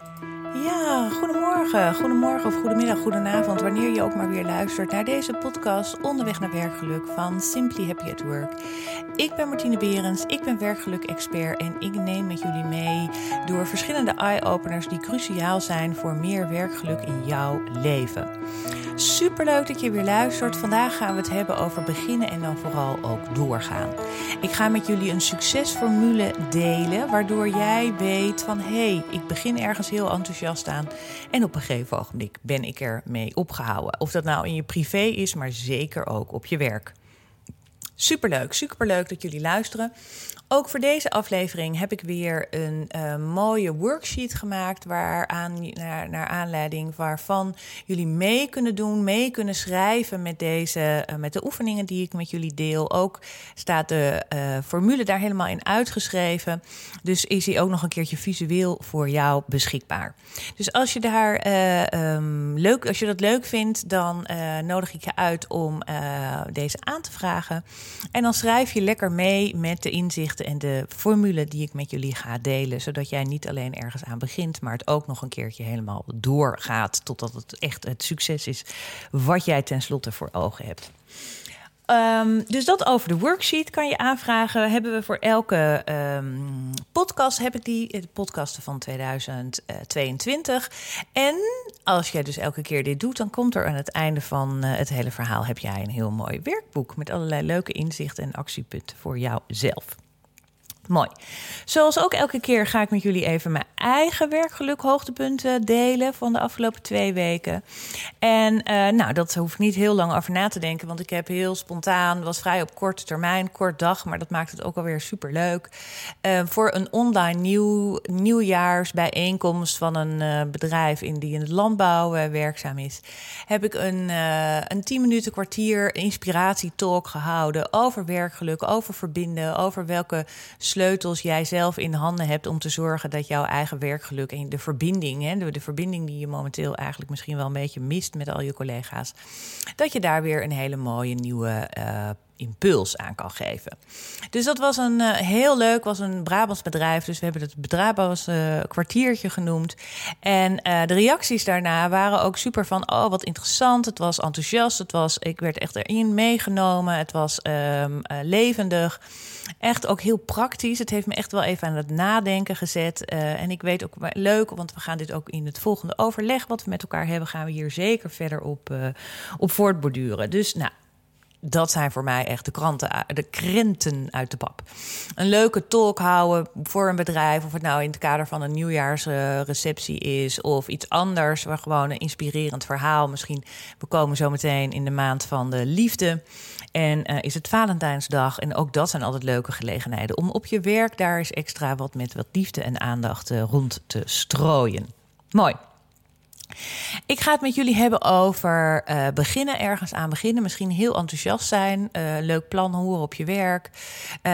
Thank you. Goedemorgen, goedemorgen of goedemiddag, goedenavond, wanneer je ook maar weer luistert naar deze podcast Onderweg naar Werkgeluk van Simply Happy at Work. Ik ben Martine Berends, ik ben werkgeluk-expert en ik neem met jullie mee door verschillende eye-openers die cruciaal zijn voor meer werkgeluk in jouw leven. Superleuk dat je weer luistert. Vandaag gaan we het hebben over beginnen en dan vooral ook doorgaan. Ik ga met jullie een succesformule delen, waardoor jij weet van hé, hey, ik begin ergens heel enthousiast aan en op een gegeven ogenblik ben ik er mee opgehouden. Of dat nou in je privé is, maar zeker ook op je werk. Superleuk, superleuk dat jullie luisteren. Ook voor deze aflevering heb ik weer een uh, mooie worksheet gemaakt. Waaraan, naar, naar aanleiding waarvan jullie mee kunnen doen, mee kunnen schrijven met, deze, uh, met de oefeningen die ik met jullie deel. Ook staat de uh, formule daar helemaal in uitgeschreven. Dus is die ook nog een keertje visueel voor jou beschikbaar. Dus als je, daar, um, leuk, als je dat leuk vindt, dan nodig ik je uit om deze aan te vragen. En dan schrijf je lekker mee met de inzichten en de formule die ik met jullie ga delen. Zodat jij niet alleen ergens aan begint, maar het ook nog een keertje helemaal doorgaat. Totdat het echt het succes is wat jij tenslotte voor ogen hebt. Um, dus dat over de worksheet kan je aanvragen. Hebben we voor elke um, podcast, heb ik die, de podcasten van 2022. En als jij dus elke keer dit doet, dan komt er aan het einde van uh, het hele verhaal... heb jij een heel mooi werkboek met allerlei leuke inzichten en actiepunten voor jouzelf. Mooi. Zoals ook elke keer ga ik met jullie even mijn eigen werkgeluk hoogtepunten delen van de afgelopen twee weken. En uh, nou, dat hoef ik niet heel lang over na te denken, want ik heb heel spontaan, was vrij op korte termijn, kort dag, maar dat maakt het ook alweer super leuk. Uh, voor een online nieuw, nieuwjaarsbijeenkomst van een uh, bedrijf in die in het landbouw werkzaam is, heb ik een, een 10 minuten kwartier inspiratietalk gehouden over werkgeluk, over verbinden, over welke sleutels jij zelf in handen hebt om te zorgen dat jouw eigen werkgeluk en de verbinding, hè, de, verbinding die je momenteel eigenlijk misschien wel een beetje mist met al je collega's, dat je daar weer een hele mooie nieuwe uh, impuls aan kan geven. Dus dat was een uh, heel leuk, was een Brabants bedrijf. Dus we hebben het Brabants uh, kwartiertje genoemd. En uh, de reacties daarna waren ook super van, oh wat interessant. Het was enthousiast, het was, ik werd echt erin meegenomen. Het was um, levendig. Echt ook heel praktisch. Het heeft me echt wel even aan het nadenken gezet. en ik weet ook leuk, want we gaan dit ook in het volgende overleg wat we met elkaar hebben, gaan we hier zeker verder op, op voortborduren. Dus nou, dat zijn voor mij echt de, kranten, de krenten uit de pap. Een leuke talk houden voor een bedrijf, of het nou in het kader van een nieuwjaarsreceptie is of iets anders, waar gewoon een inspirerend verhaal. Misschien we komen zo meteen in de maand van de liefde. En uh, is het Valentijnsdag. En ook dat zijn altijd leuke gelegenheden om op je werk daar eens extra wat met wat liefde en aandacht uh, rond te strooien. Mooi. Ik ga het met jullie hebben over uh, beginnen, ergens aan beginnen. Misschien heel enthousiast zijn, uh, leuk plan horen op je werk. Uh,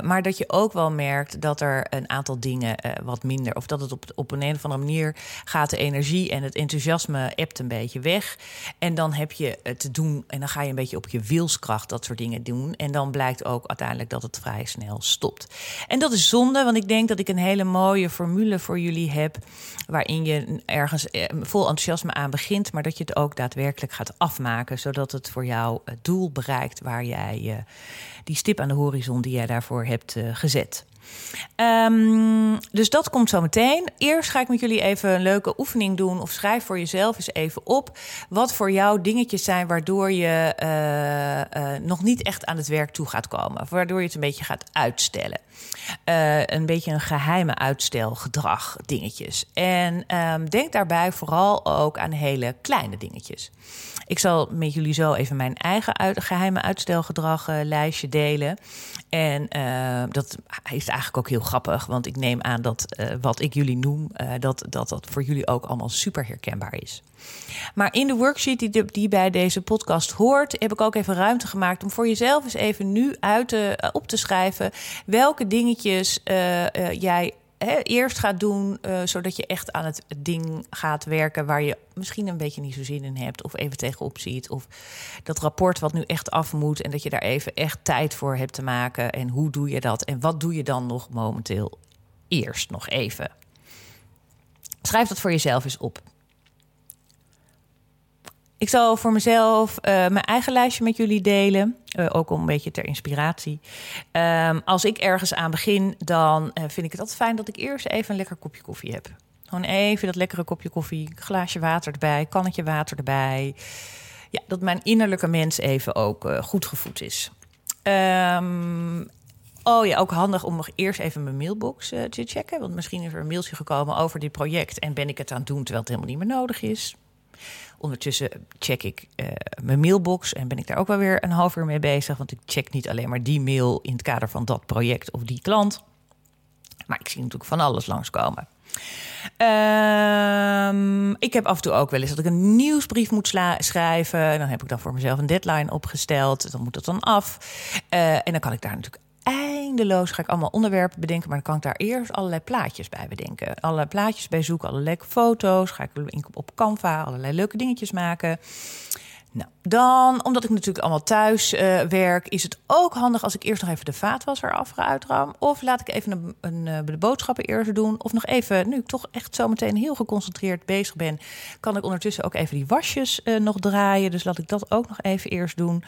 maar dat je ook wel merkt dat er een aantal dingen wat minder... of dat het op, op een, een of andere manier gaat de energie en het enthousiasme ebt een beetje weg. En dan heb je te doen en dan ga je een beetje op je wilskracht dat soort dingen doen. En dan blijkt ook uiteindelijk dat het vrij snel stopt. En dat is zonde, want ik denk dat ik een hele mooie formule voor jullie heb... waarin je ergens vol enthousiasme aan begint, maar dat je het ook daadwerkelijk gaat afmaken, zodat het voor jou het doel bereikt waar jij uh, die stip aan de horizon die jij daarvoor hebt uh, gezet. Um, dus dat komt zo meteen. Eerst ga ik met jullie even een leuke oefening doen. Of schrijf voor jezelf eens even op. Wat voor jou dingetjes zijn waardoor je nog niet echt aan het werk toe gaat komen. Waardoor je het een beetje gaat uitstellen. Uh, een beetje een geheime uitstelgedrag dingetjes. En um, denk daarbij vooral ook aan hele kleine dingetjes. Ik zal met jullie zo even mijn eigen geheime uitstelgedrag uh, lijstje delen. En uh, dat is eigenlijk ook heel grappig, want ik neem aan dat wat ik jullie noem, dat, dat dat voor jullie ook allemaal super herkenbaar is. Maar in de worksheet die, die bij deze podcast hoort, heb ik ook even ruimte gemaakt om voor jezelf eens even nu uit te, op te schrijven welke dingetjes jij he, eerst gaat doen, uh, zodat je echt aan het ding gaat werken waar je misschien een beetje niet zo zin in hebt, of even tegenop ziet, of dat rapport wat nu echt af moet en dat je daar even echt tijd voor hebt te maken. En hoe doe je dat? En wat doe je dan nog momenteel eerst nog even? schrijf dat voor jezelf eens op. Ik zal voor mezelf uh, mijn eigen lijstje met jullie delen. Uh, ook om een beetje ter inspiratie. Um, als ik ergens aan begin, dan uh, vind ik het altijd fijn dat ik eerst even een lekker kopje koffie heb. Gewoon even dat lekkere kopje koffie, glaasje water erbij, kannetje water erbij. Ja, dat mijn innerlijke mens even ook goed gevoed is. Um, Oh ja, ook handig om nog eerst even mijn mailbox te checken. Want misschien is er een mailtje gekomen over dit project en ben ik het aan het doen terwijl het helemaal niet meer nodig is. Ondertussen check ik uh, mijn mailbox en ben ik daar ook wel weer een half uur mee bezig. Want ik check niet alleen maar die mail in het kader van dat project of die klant. Maar ik zie natuurlijk van alles langskomen. Um, ik heb af en toe ook wel eens dat ik een nieuwsbrief moet schrijven. Dan heb ik dan voor mezelf een deadline opgesteld. Dan moet dat dan af. Uh, en dan kan ik daar natuurlijk eindeloos ga ik allemaal onderwerpen bedenken, maar dan kan ik daar eerst allerlei plaatjes bij bedenken. Allerlei plaatjes bij zoeken, allerlei foto's. Ga ik op Canva allerlei leuke dingetjes maken. Nou, dan, omdat ik natuurlijk allemaal thuis uh, werk, is het ook handig als ik eerst nog even de vaatwasser afruim. Of laat ik even een, een, uh, de boodschappen eerst doen. Of nog even, nu ik toch echt zo meteen heel geconcentreerd bezig ben, kan ik ondertussen ook even die wasjes uh, nog draaien. Dus laat ik dat ook nog even eerst doen.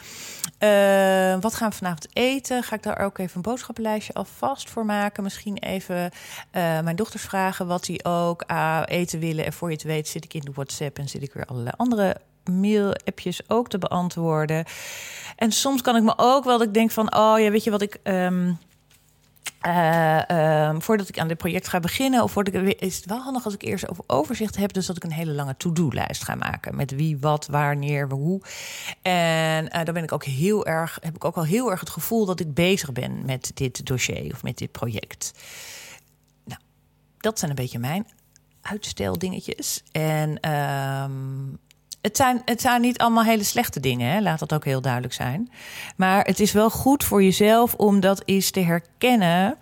wat gaan we vanavond eten? Ga ik daar ook even een boodschappenlijstje alvast voor maken? Misschien even mijn dochters vragen wat die ook eten willen. En voor je het weet zit ik in de WhatsApp en zit ik weer allerlei andere mail-appjes ook te beantwoorden. En soms kan ik me ook wel dat ik denk van, oh ja, weet je wat ik. Um, uh, uh, voordat ik aan dit project ga beginnen, of voordat ik, is het wel handig als ik eerst over overzicht heb, dus dat ik een hele lange to-do-lijst ga maken met wie, wat, wanneer, hoe. En uh, dan ben ik ook heel erg, heb ik ook al heel erg het gevoel dat ik bezig ben met dit dossier of met dit project. Nou, dat zijn een beetje mijn uitsteldingetjes. En um, het zijn, het zijn niet allemaal hele slechte dingen, hè? laat dat ook heel duidelijk zijn. Maar het is wel goed voor jezelf om dat eens te herkennen.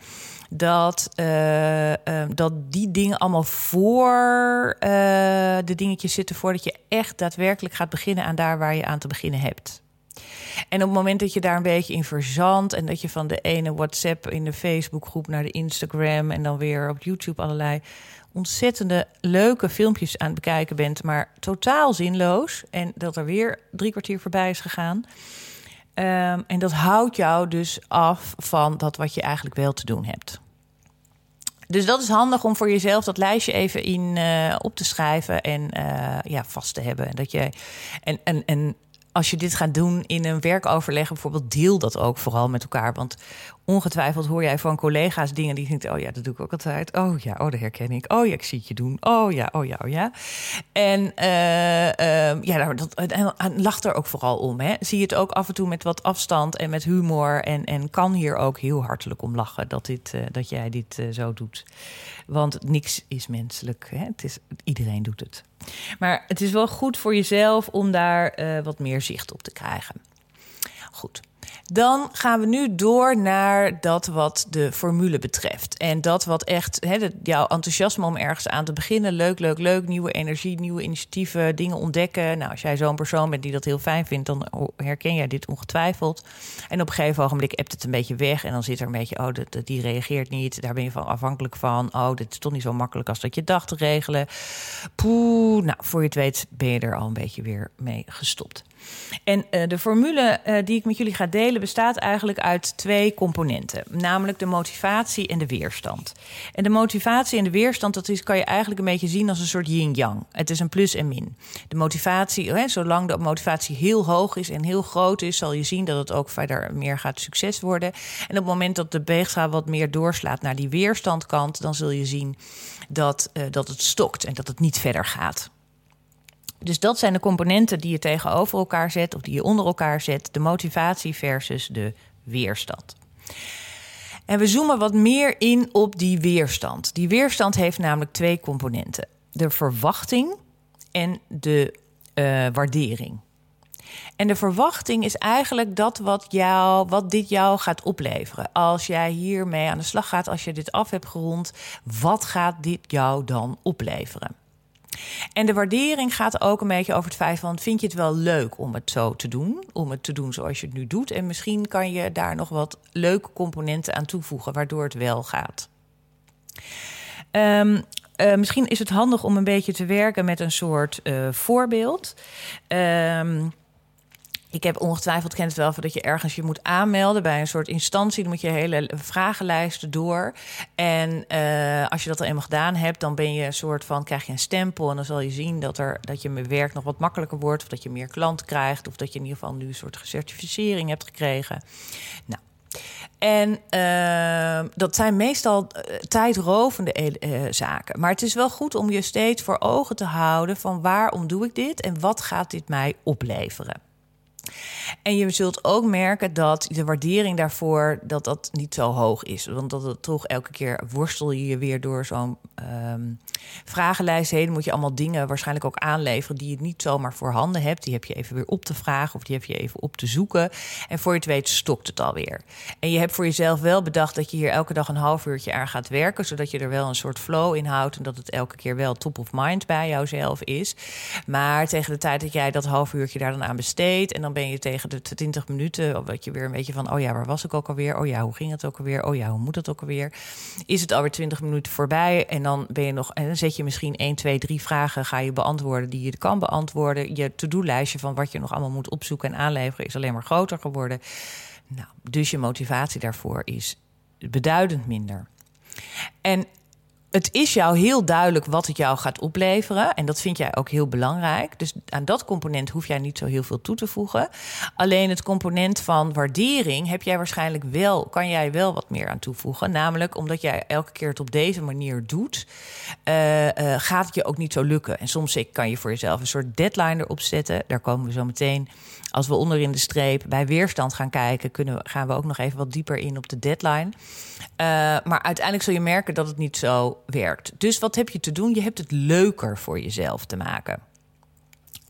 Dat, uh, uh, dat die dingen allemaal voor uh, de dingetjes zitten voordat je echt daadwerkelijk gaat beginnen aan daar waar je aan te beginnen hebt. En op het moment dat je daar een beetje in verzandt en dat je van de ene WhatsApp in de Facebookgroep naar de Instagram en dan weer op YouTube allerlei ontzettende leuke filmpjes aan het bekijken bent, maar totaal zinloos. En dat er weer drie kwartier voorbij is gegaan. Um, en dat houdt jou dus af van dat wat je eigenlijk wel te doen hebt. Dus dat is handig om voor jezelf dat lijstje even in uh, op te schrijven en uh, ja, vast te hebben. En dat je en, en, en als je dit gaat doen in een werkoverleg, bijvoorbeeld, deel dat ook vooral met elkaar. Want ongetwijfeld hoor jij van collega's dingen die denken: oh ja, dat doe ik ook altijd. Oh ja, oh, dat herken ik. Oh ja, ik zie het je doen. Oh ja, oh ja, oh ja. En uh, ja, dat lacht er ook vooral om. Hè. Zie het ook af en toe met wat afstand en met humor. En, en kan hier ook heel hartelijk om lachen dat, dit, uh, dat jij dit uh, zo doet. Want niks is menselijk. Hè. Het is, iedereen doet het. Maar het is wel goed voor jezelf om daar uh, wat meer zicht op te krijgen. Goed. Dan gaan we nu door naar dat wat de formule betreft. En dat wat echt jouw enthousiasme om ergens aan te beginnen. Leuk, leuk, leuk. Nieuwe energie, nieuwe initiatieven, dingen ontdekken. Nou, als jij zo'n persoon bent die dat heel fijn vindt, dan herken jij dit ongetwijfeld. En op een gegeven ogenblik ebt het een beetje weg. En dan zit er een beetje, oh, die reageert niet. Daar ben je van afhankelijk van. Oh, dit is toch niet zo makkelijk als dat je dacht te regelen. Poeh, nou, voor je het weet ben je er al een beetje weer mee gestopt. En uh, de formule uh, die ik met jullie ga delen bestaat eigenlijk uit twee componenten, namelijk de motivatie en de weerstand. En de motivatie en de weerstand, dat is, kan je eigenlijk een beetje zien als een soort yin-yang. Het is een plus en min. De motivatie, hè, zolang de motivatie heel hoog is en heel groot is, zal je zien dat het ook verder meer gaat succes worden. En op het moment dat de beegschaal wat meer doorslaat naar die weerstandkant, dan zul je zien dat, uh, dat het stokt en dat het niet verder gaat. Dus dat zijn de componenten die je tegenover elkaar zet of die je onder elkaar zet: de motivatie versus de weerstand. En we zoomen wat meer in op die weerstand. Die weerstand heeft namelijk twee componenten: de verwachting en de uh, waardering. En de verwachting is eigenlijk dat wat, wat dit jou gaat opleveren. Als jij hiermee aan de slag gaat, als je dit af hebt gerond, wat gaat dit jou dan opleveren? En de waardering gaat ook een beetje over het feit van... vind je het wel leuk om het zo te doen? Om het te doen zoals je het nu doet? En misschien kan je daar nog wat leuke componenten aan toevoegen... waardoor het wel gaat. Um, uh, misschien is het handig om een beetje te werken met een soort uh, voorbeeld. Um, ik heb ongetwijfeld kent het wel van dat je ergens je moet aanmelden bij een soort instantie. Dan moet je hele vragenlijsten door. En uh, als je dat al eenmaal gedaan hebt, dan ben je een soort van krijg je een stempel. En dan zal je zien dat, er, dat je werk nog wat makkelijker wordt. Of dat je meer klanten krijgt. Of dat je in ieder geval nu een soort certificering hebt gekregen. Nou. En uh, dat zijn meestal uh, tijdrovende uh, zaken. Maar het is wel goed om je steeds voor ogen te houden van waarom doe ik dit en wat gaat dit mij opleveren. En je zult ook merken dat de waardering daarvoor dat dat niet zo hoog is. Want dat het toch elke keer worstel je je weer door zo'n um, vragenlijst heen. moet je allemaal dingen waarschijnlijk ook aanleveren die je niet zomaar voorhanden hebt. Die heb je even weer op te vragen of die heb je even op te zoeken. En voor je het weet stokt het alweer. En je hebt voor jezelf wel bedacht dat je hier elke dag een half uurtje aan gaat werken. Zodat je er wel een soort flow in houdt. En dat het elke keer wel top of mind bij jouzelf is. Maar tegen de tijd dat jij dat half uurtje daar dan aan besteedt. En dan ben je tegen de 20 minuten. Dat je weer een beetje van: oh ja, waar was ik ook alweer? Oh ja, hoe ging het ook alweer? Oh ja, hoe moet het ook alweer? Is het alweer 20 minuten voorbij? En dan dan ben je nog en dan zet je misschien 1, 2, 3 vragen ga je beantwoorden die je kan beantwoorden. Je to-do-lijstje van wat je nog allemaal moet opzoeken en aanleveren is alleen maar groter geworden. Nou, dus je motivatie daarvoor is beduidend minder. En het is jou heel duidelijk wat het jou gaat opleveren. En dat vind jij ook heel belangrijk. Dus aan dat component hoef jij niet zo heel veel toe te voegen. Alleen het component van waardering heb jij waarschijnlijk wel, kan jij wel wat meer aan toevoegen. Namelijk omdat jij elke keer het op deze manier doet, uh, uh, gaat het je ook niet zo lukken. En soms kan je voor jezelf een soort deadline erop zetten. Daar komen we zo meteen. Als we onder in de streep bij weerstand gaan kijken, kunnen we, gaan we ook nog even wat dieper in op de deadline. Uh, maar uiteindelijk zul je merken dat het niet zo werkt. Dus wat heb je te doen? Je hebt het leuker voor jezelf te maken.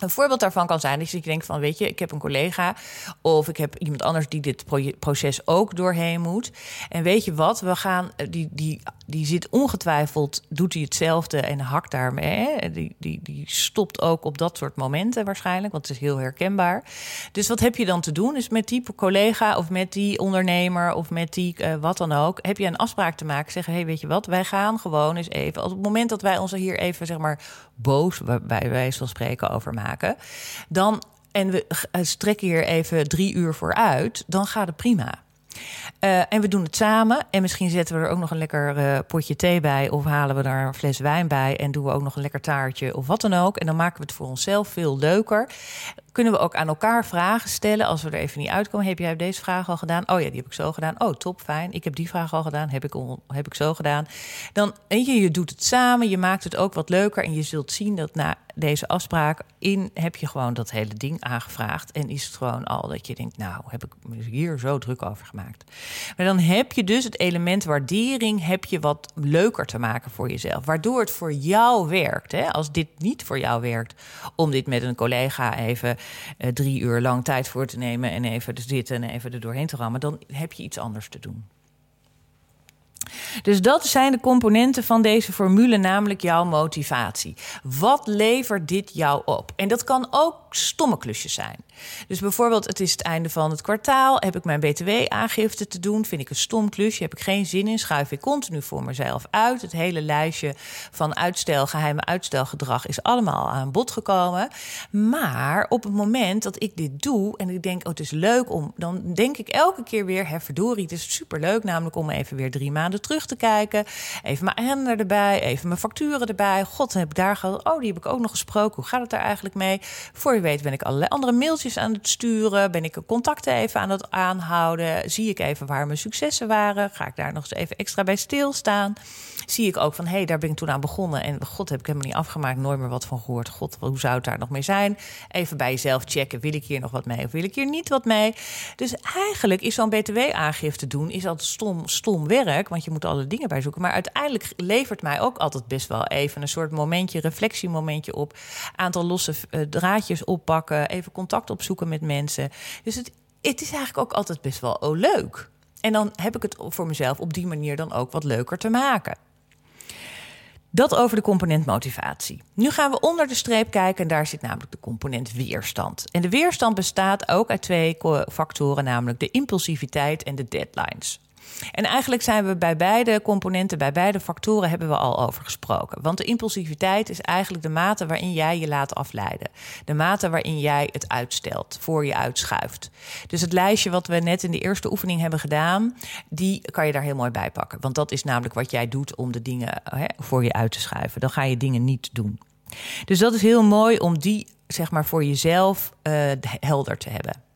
Een voorbeeld daarvan kan zijn dat je denkt van, weet je, ik heb een collega of ik heb iemand anders die dit proces ook doorheen moet. En weet je wat, we gaan, eh, die, die, die zit ongetwijfeld, doet hij hetzelfde en hakt daarmee. Die, die, die stopt ook op dat soort momenten waarschijnlijk, want het is heel herkenbaar. Dus wat heb je dan te doen? Is met die collega of met die ondernemer of met die uh, wat dan ook, heb je een afspraak te maken. Zeggen, hey, weet je wat, wij gaan gewoon eens even, op het moment dat wij ons er hier even, zeg maar, boos bij wijze van spreken over maken, dan en we strekken hier even drie uur voor uit, dan gaat het prima. Uh, en we doen het samen. En misschien zetten we er ook nog een lekker uh, potje thee bij. Of halen we daar een fles wijn bij. En doen we ook nog een lekker taartje of wat dan ook. En dan maken we het voor onszelf veel leuker kunnen we ook aan elkaar vragen stellen als we er even niet uitkomen. Heb jij deze vraag al gedaan? Oh ja, die heb ik zo gedaan. Oh, top, fijn. Ik heb die vraag al gedaan. Heb ik, heb ik zo gedaan. Dan, weet je, je doet het samen. Je maakt het ook wat leuker. En je zult zien dat na deze afspraak in heb je gewoon dat hele ding aangevraagd. En is het gewoon al dat je denkt, nou, heb ik me hier zo druk over gemaakt. Maar dan heb je dus het element waardering heb je wat leuker te maken voor jezelf. Waardoor het voor jou werkt. Hè? Als dit niet voor jou werkt, om dit met een collega even drie uur lang tijd voor te nemen en even te zitten en even er doorheen te rammen, dan heb je iets anders te doen. Dus dat zijn de componenten van deze formule, namelijk jouw motivatie. Wat levert dit jou op? En dat kan ook stomme klusjes zijn. Dus bijvoorbeeld, het is het einde van het kwartaal. Heb ik mijn BTW-aangifte te doen? Vind ik een stom klusje? Heb ik geen zin in? Schuif ik continu voor mezelf uit. Het hele lijstje van uitstel, geheime uitstelgedrag is allemaal aan bod gekomen. Maar op het moment dat ik dit doe en ik denk, oh, het is leuk om, dan denk ik elke keer weer, hè, verdorie, het is superleuk namelijk om even weer drie maanden terug te kijken. Even mijn agenda erbij, even mijn facturen erbij. God, heb ik daar gehad? Oh, die heb ik ook nog gesproken. Hoe gaat het daar eigenlijk mee? Voor je weet ben ik allerlei andere mailtjes aan het sturen. Ben ik contacten even aan het aanhouden. Zie ik even waar mijn successen waren. Ga ik daar nog eens even extra bij stilstaan. Zie ik ook van, hé, hey, daar ben ik toen aan begonnen. En god, heb ik helemaal niet afgemaakt. Nooit meer wat van gehoord. God, hoe zou het daar nog mee zijn? Even bij jezelf checken. Wil ik hier nog wat mee of wil ik hier niet wat mee? Dus eigenlijk is zo'n btw-aangifte doen... is altijd stom, stom werk, want je moet alle dingen bij zoeken. Maar uiteindelijk levert mij ook altijd best wel even... een soort momentje, reflectiemomentje op. Aantal losse uh, draadjes oppakken. Even contact opzoeken met mensen. Dus het, het is eigenlijk ook altijd best wel oh, leuk. En dan heb ik het voor mezelf op die manier dan ook wat leuker te maken. Dat over de component motivatie. Nu gaan we onder de streep kijken en daar zit namelijk de component weerstand. En de weerstand bestaat ook uit twee factoren, namelijk de impulsiviteit en de deadlines. En eigenlijk zijn we bij beide componenten, bij beide factoren hebben we al over gesproken. Want de impulsiviteit is eigenlijk de mate waarin jij je laat afleiden. De mate waarin jij het uitstelt, voor je uitschuift. Dus het lijstje wat we net in de eerste oefening hebben gedaan, die kan je daar heel mooi bij pakken. Want dat is namelijk wat jij doet om de dingen hè, voor je uit te schuiven. Dan ga je dingen niet doen. Dus dat is heel mooi om die zeg maar voor jezelf uh, helder te hebben.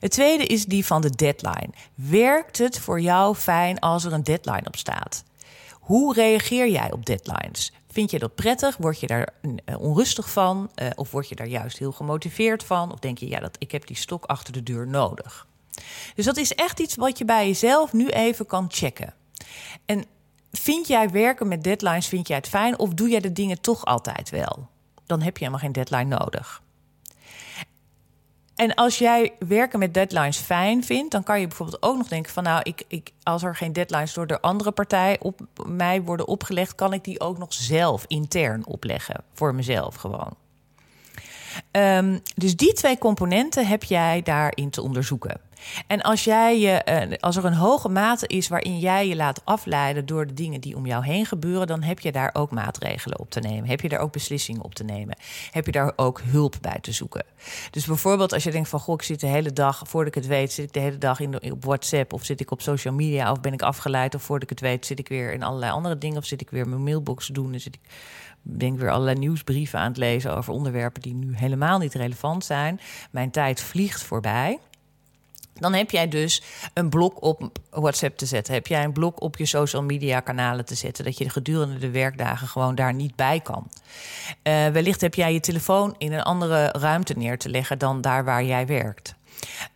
Het tweede is die van de deadline. Werkt het voor jou fijn als er een deadline op staat? Hoe reageer jij op deadlines? Vind je dat prettig? Word je daar eh, onrustig van? Uh, of word je daar juist heel gemotiveerd van? Of denk je, ja, dat, ik heb die stok achter de deur nodig? Dus dat is echt iets wat je bij jezelf nu even kan checken. En vind jij werken met deadlines, vind jij het fijn? Of doe jij de dingen toch altijd wel? Dan heb je helemaal geen deadline nodig. En als jij werken met deadlines fijn vindt, dan kan je bijvoorbeeld ook nog denken van nou, ik, ik, als er geen deadlines door de andere partij op mij worden opgelegd, kan ik die ook nog zelf intern opleggen voor mezelf gewoon. Um, dus die twee componenten heb jij daarin te onderzoeken. En als, jij je, uh, als er een hoge mate is waarin jij je laat afleiden door de dingen die om jou heen gebeuren, dan heb je daar ook maatregelen op te nemen. Heb je daar ook beslissingen op te nemen? Heb je daar ook hulp bij te zoeken? Dus bijvoorbeeld als je denkt van goh, ik zit de hele dag, voordat ik het weet, zit ik de hele dag in op WhatsApp of zit ik op social media of ben ik afgeleid of voordat ik het weet, zit ik weer in allerlei andere dingen of zit ik weer mijn mailbox te doen en zit ik denk weer allerlei nieuwsbrieven aan het lezen over onderwerpen die nu helemaal niet relevant zijn. Mijn tijd vliegt voorbij. Dan heb jij dus een blok op WhatsApp te zetten. Heb jij een blok op je social media kanalen te zetten. Dat je gedurende de werkdagen gewoon daar niet bij kan. Uh, wellicht heb jij je telefoon in een andere ruimte neer te leggen dan daar waar jij werkt.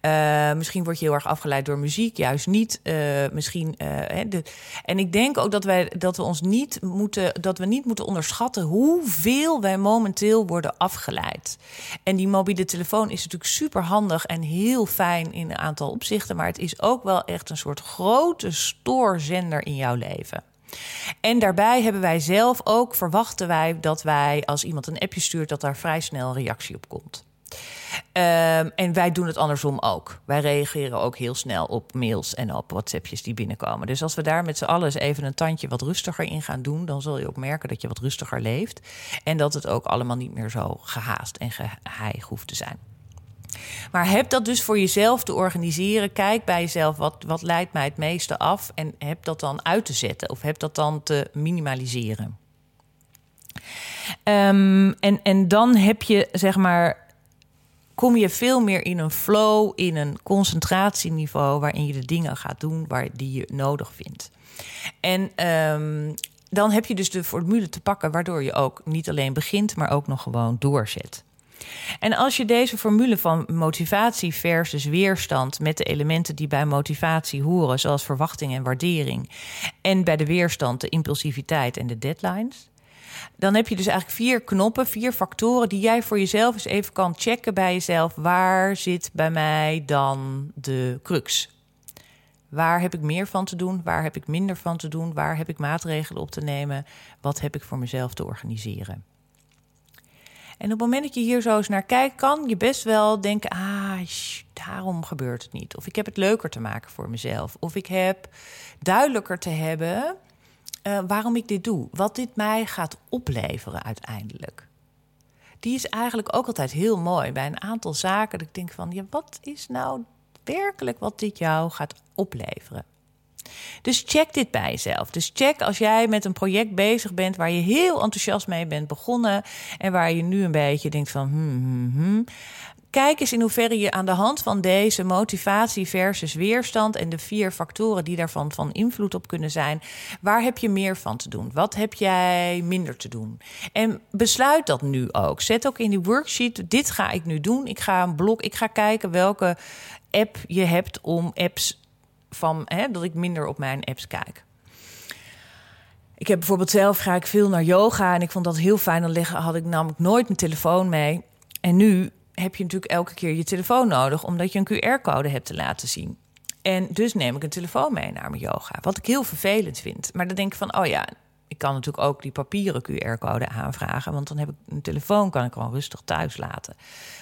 Uh, misschien word je heel erg afgeleid door muziek, juist niet. Uh, misschien, uh, de, en ik denk ook dat, wij, dat we ons niet moeten, dat we niet moeten onderschatten hoeveel wij momenteel worden afgeleid. En die mobiele telefoon is natuurlijk super handig en heel fijn in een aantal opzichten, maar het is ook wel echt een soort grote stoorzender in jouw leven. En daarbij hebben wij zelf ook, verwachten wij dat wij, als iemand een appje stuurt, dat daar vrij snel reactie op komt. Um, en wij doen het andersom ook. Wij reageren ook heel snel op mails en op WhatsAppjes die binnenkomen. Dus als we daar met z'n allen eens even een tandje wat rustiger in gaan doen, dan zul je ook merken dat je wat rustiger leeft. En dat het ook allemaal niet meer zo gehaast en geheig hoeft te zijn. Maar heb dat dus voor jezelf te organiseren. Kijk bij jezelf, wat, wat leidt mij het meeste af? En heb dat dan uit te zetten of heb dat dan te minimaliseren. Um, en, en dan heb je zeg maar kom je veel meer in een flow, in een concentratieniveau waarin je de dingen gaat doen waar die je nodig vindt. En um, dan heb je dus de formule te pakken waardoor je ook niet alleen begint, maar ook nog gewoon doorzet. En als je deze formule van motivatie versus weerstand met de elementen die bij motivatie horen, zoals verwachting en waardering, en bij de weerstand de impulsiviteit en de deadlines, dan heb je dus eigenlijk vier knoppen, vier factoren die jij voor jezelf eens even kan checken bij jezelf. Waar zit bij mij dan de crux? Waar heb ik meer van te doen? Waar heb ik minder van te doen? Waar heb ik maatregelen op te nemen? Wat heb ik voor mezelf te organiseren? En op het moment dat je hier zo eens naar kijkt, kan je best wel denken: ah, daarom gebeurt het niet. Of ik heb het leuker te maken voor mezelf. Of ik heb duidelijker te hebben uh, waarom ik dit doe. Wat dit mij gaat opleveren uiteindelijk. Die is eigenlijk ook altijd heel mooi bij een aantal zaken. Dat ik denk van, ja, wat is nou werkelijk wat dit jou gaat opleveren? Dus check dit bij jezelf. Dus check als jij met een project bezig bent waar je heel enthousiast mee bent begonnen en waar je nu een beetje denkt van, hmm, hmm, hmm. Kijk eens in hoeverre je aan de hand van deze motivatie versus weerstand en de vier factoren die daarvan van invloed op kunnen zijn, waar heb je meer van te doen? Wat heb jij minder te doen? En besluit dat nu ook. Zet ook in die worksheet: dit ga ik nu doen. Ik ga een blok, ik ga kijken welke app je hebt om apps van hè, dat ik minder op mijn apps kijk. Ik heb bijvoorbeeld zelf ga ik veel naar yoga en ik vond dat heel fijn. Dan had ik namelijk nooit mijn telefoon mee. En nu heb je natuurlijk elke keer je telefoon nodig, omdat je een QR-code hebt te laten zien. En dus neem ik een telefoon mee naar mijn yoga. Wat ik heel vervelend vind. Maar dan denk ik van, oh ja, ik kan natuurlijk ook die papieren QR-code aanvragen. Want dan heb ik een telefoon, kan ik gewoon rustig thuis laten.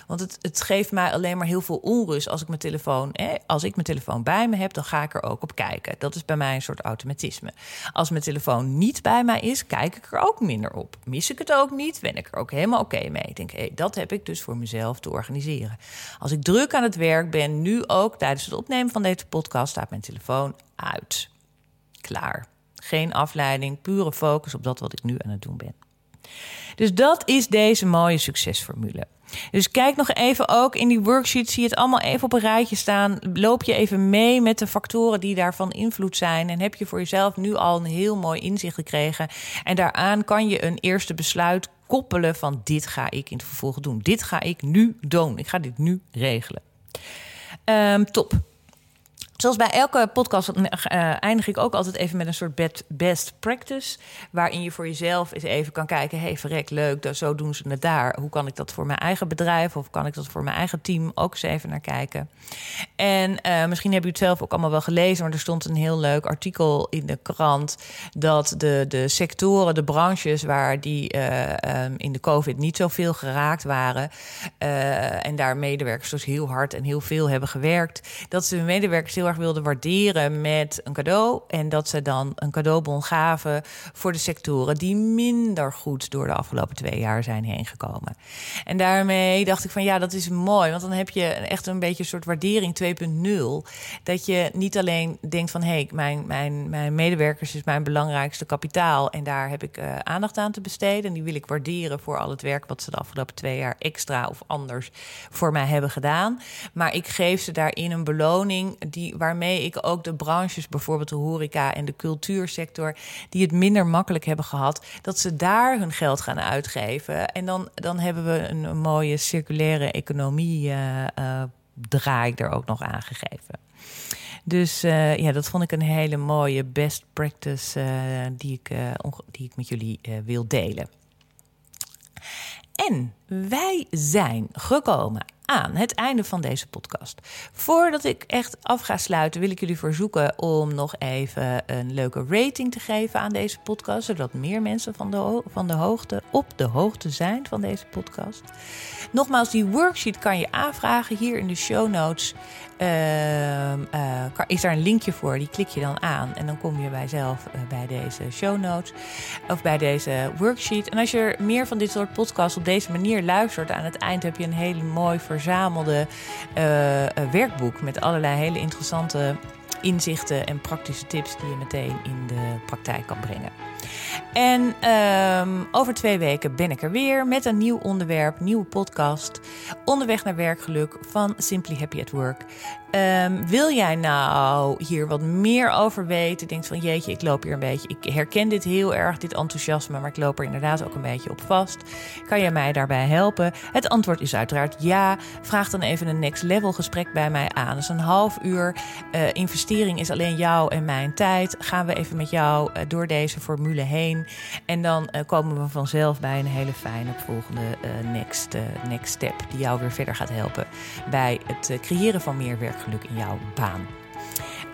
Want het, het geeft mij alleen maar heel veel onrust als ik mijn telefoon. Hè, als ik mijn telefoon bij me heb, dan ga ik er ook op kijken. Dat is bij mij een soort automatisme. Als mijn telefoon niet bij mij is, kijk ik er ook minder op. Mis ik het ook niet, ben ik er ook helemaal oké mee. Ik denk, dat heb ik dus voor mezelf te organiseren. Als ik druk aan het werk ben, nu ook tijdens het opnemen van deze podcast, staat mijn telefoon uit. Klaar. Geen afleiding, pure focus op dat wat ik nu aan het doen ben. Dus dat is deze mooie succesformule. Dus kijk nog even ook in die worksheet, zie je het allemaal even op een rijtje staan. Loop je even mee met de factoren die daarvan invloed zijn. En heb je voor jezelf nu al een heel mooi inzicht gekregen. En daaraan kan je een eerste besluit koppelen van dit ga ik in het vervolg doen. Dit ga ik nu doen. Ik ga dit nu regelen. Um, top. Zoals bij elke podcast uh, eindig ik ook altijd even met een soort best practice. Waarin je voor jezelf eens even kan kijken: hey, verrek, leuk, zo doen ze het daar. Hoe kan ik dat voor mijn eigen bedrijf of kan ik dat voor mijn eigen team ook eens even naar kijken? En uh, misschien hebben jullie het zelf ook allemaal wel gelezen, maar er stond een heel leuk artikel in de krant. Dat de, de sectoren, de branches waar die uh, um, in de COVID niet zoveel geraakt waren. en daar medewerkers dus heel hard en heel veel hebben gewerkt. Dat ze hun medewerkers heel wilde waarderen met een cadeau. En dat ze dan een cadeaubon gaven voor de sectoren die minder goed door de afgelopen twee jaar zijn heen gekomen. En daarmee dacht ik van ja, dat is mooi. Want dan heb je echt een beetje een soort waardering 2.0. Dat je niet alleen denkt van hé, hey, mijn, mijn, mijn medewerkers is mijn belangrijkste kapitaal. En daar heb ik uh, aandacht aan te besteden. En die wil ik waarderen voor al het werk wat ze de afgelopen twee jaar extra of anders voor mij hebben gedaan. Maar ik geef ze daarin een beloning die waarmee ik ook de branches, bijvoorbeeld de horeca en de cultuursector, die het minder makkelijk hebben gehad, dat ze daar hun geld gaan uitgeven. En dan, dan hebben we een, mooie circulaire economie. Uh, uh, draai ik er ook nog aangegeven. Dus uh, ja, dat vond ik een hele mooie best practice die, ik, die ik met jullie wil delen. En wij zijn gekomen aan het einde van deze podcast. Voordat ik echt af ga sluiten, wil ik jullie verzoeken om nog even een leuke rating te geven aan deze podcast, zodat meer mensen van de, van de hoogte op de hoogte zijn van deze podcast. Nogmaals, die worksheet kan je aanvragen hier in de show notes. Uh, uh, is daar een linkje voor, die klik je dan aan en dan kom je bij zelf uh, bij deze show notes of bij deze worksheet. En als je meer van dit soort podcasts op deze manier luistert, aan het eind heb je een hele mooi verzamelde werkboek met allerlei hele interessante inzichten en praktische tips die je meteen in de praktijk kan brengen. En um, over twee weken ben ik er weer met een nieuw onderwerp, nieuwe podcast. Onderweg naar werkgeluk van Simply Happy at Work. Um, wil jij nou hier wat meer over weten? Denkt van jeetje, ik loop hier een beetje. Ik herken dit heel erg, dit enthousiasme, maar ik loop er inderdaad ook een beetje op vast. Kan jij mij daarbij helpen? Het antwoord is uiteraard ja. Vraag dan even een next level gesprek bij mij aan. Dus een half uur uh, investering is alleen jou en mijn tijd. Gaan we even met jou uh, door deze formule heen. En dan uh, komen we vanzelf bij een hele fijne volgende next, next step. Die jou weer verder gaat helpen bij het creëren van meer werk geluk in jouw baan.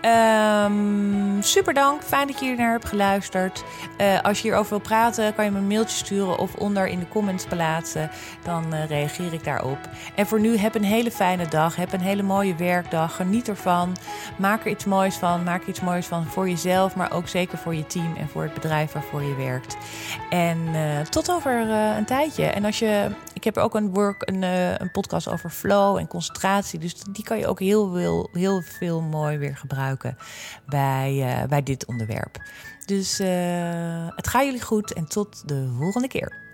Um, super dank. Fijn dat je hier naar hebt geluisterd. Uh, als je hierover wil praten, kan je me een mailtje sturen of onder in de comments plaatsen. Dan uh, reageer ik daarop. En voor nu, heb een hele fijne dag. Heb een hele mooie werkdag. Geniet ervan. Maak er iets moois van. Maak er iets moois van voor jezelf, maar ook zeker voor je team en voor het bedrijf waarvoor je werkt. En uh, tot over een tijdje. En als je ik heb ook een work, een, een podcast over flow en concentratie. Dus die kan je ook heel veel, heel veel mooi weer gebruiken bij, uh, bij dit onderwerp. Dus uh, het gaat jullie goed en tot de volgende keer.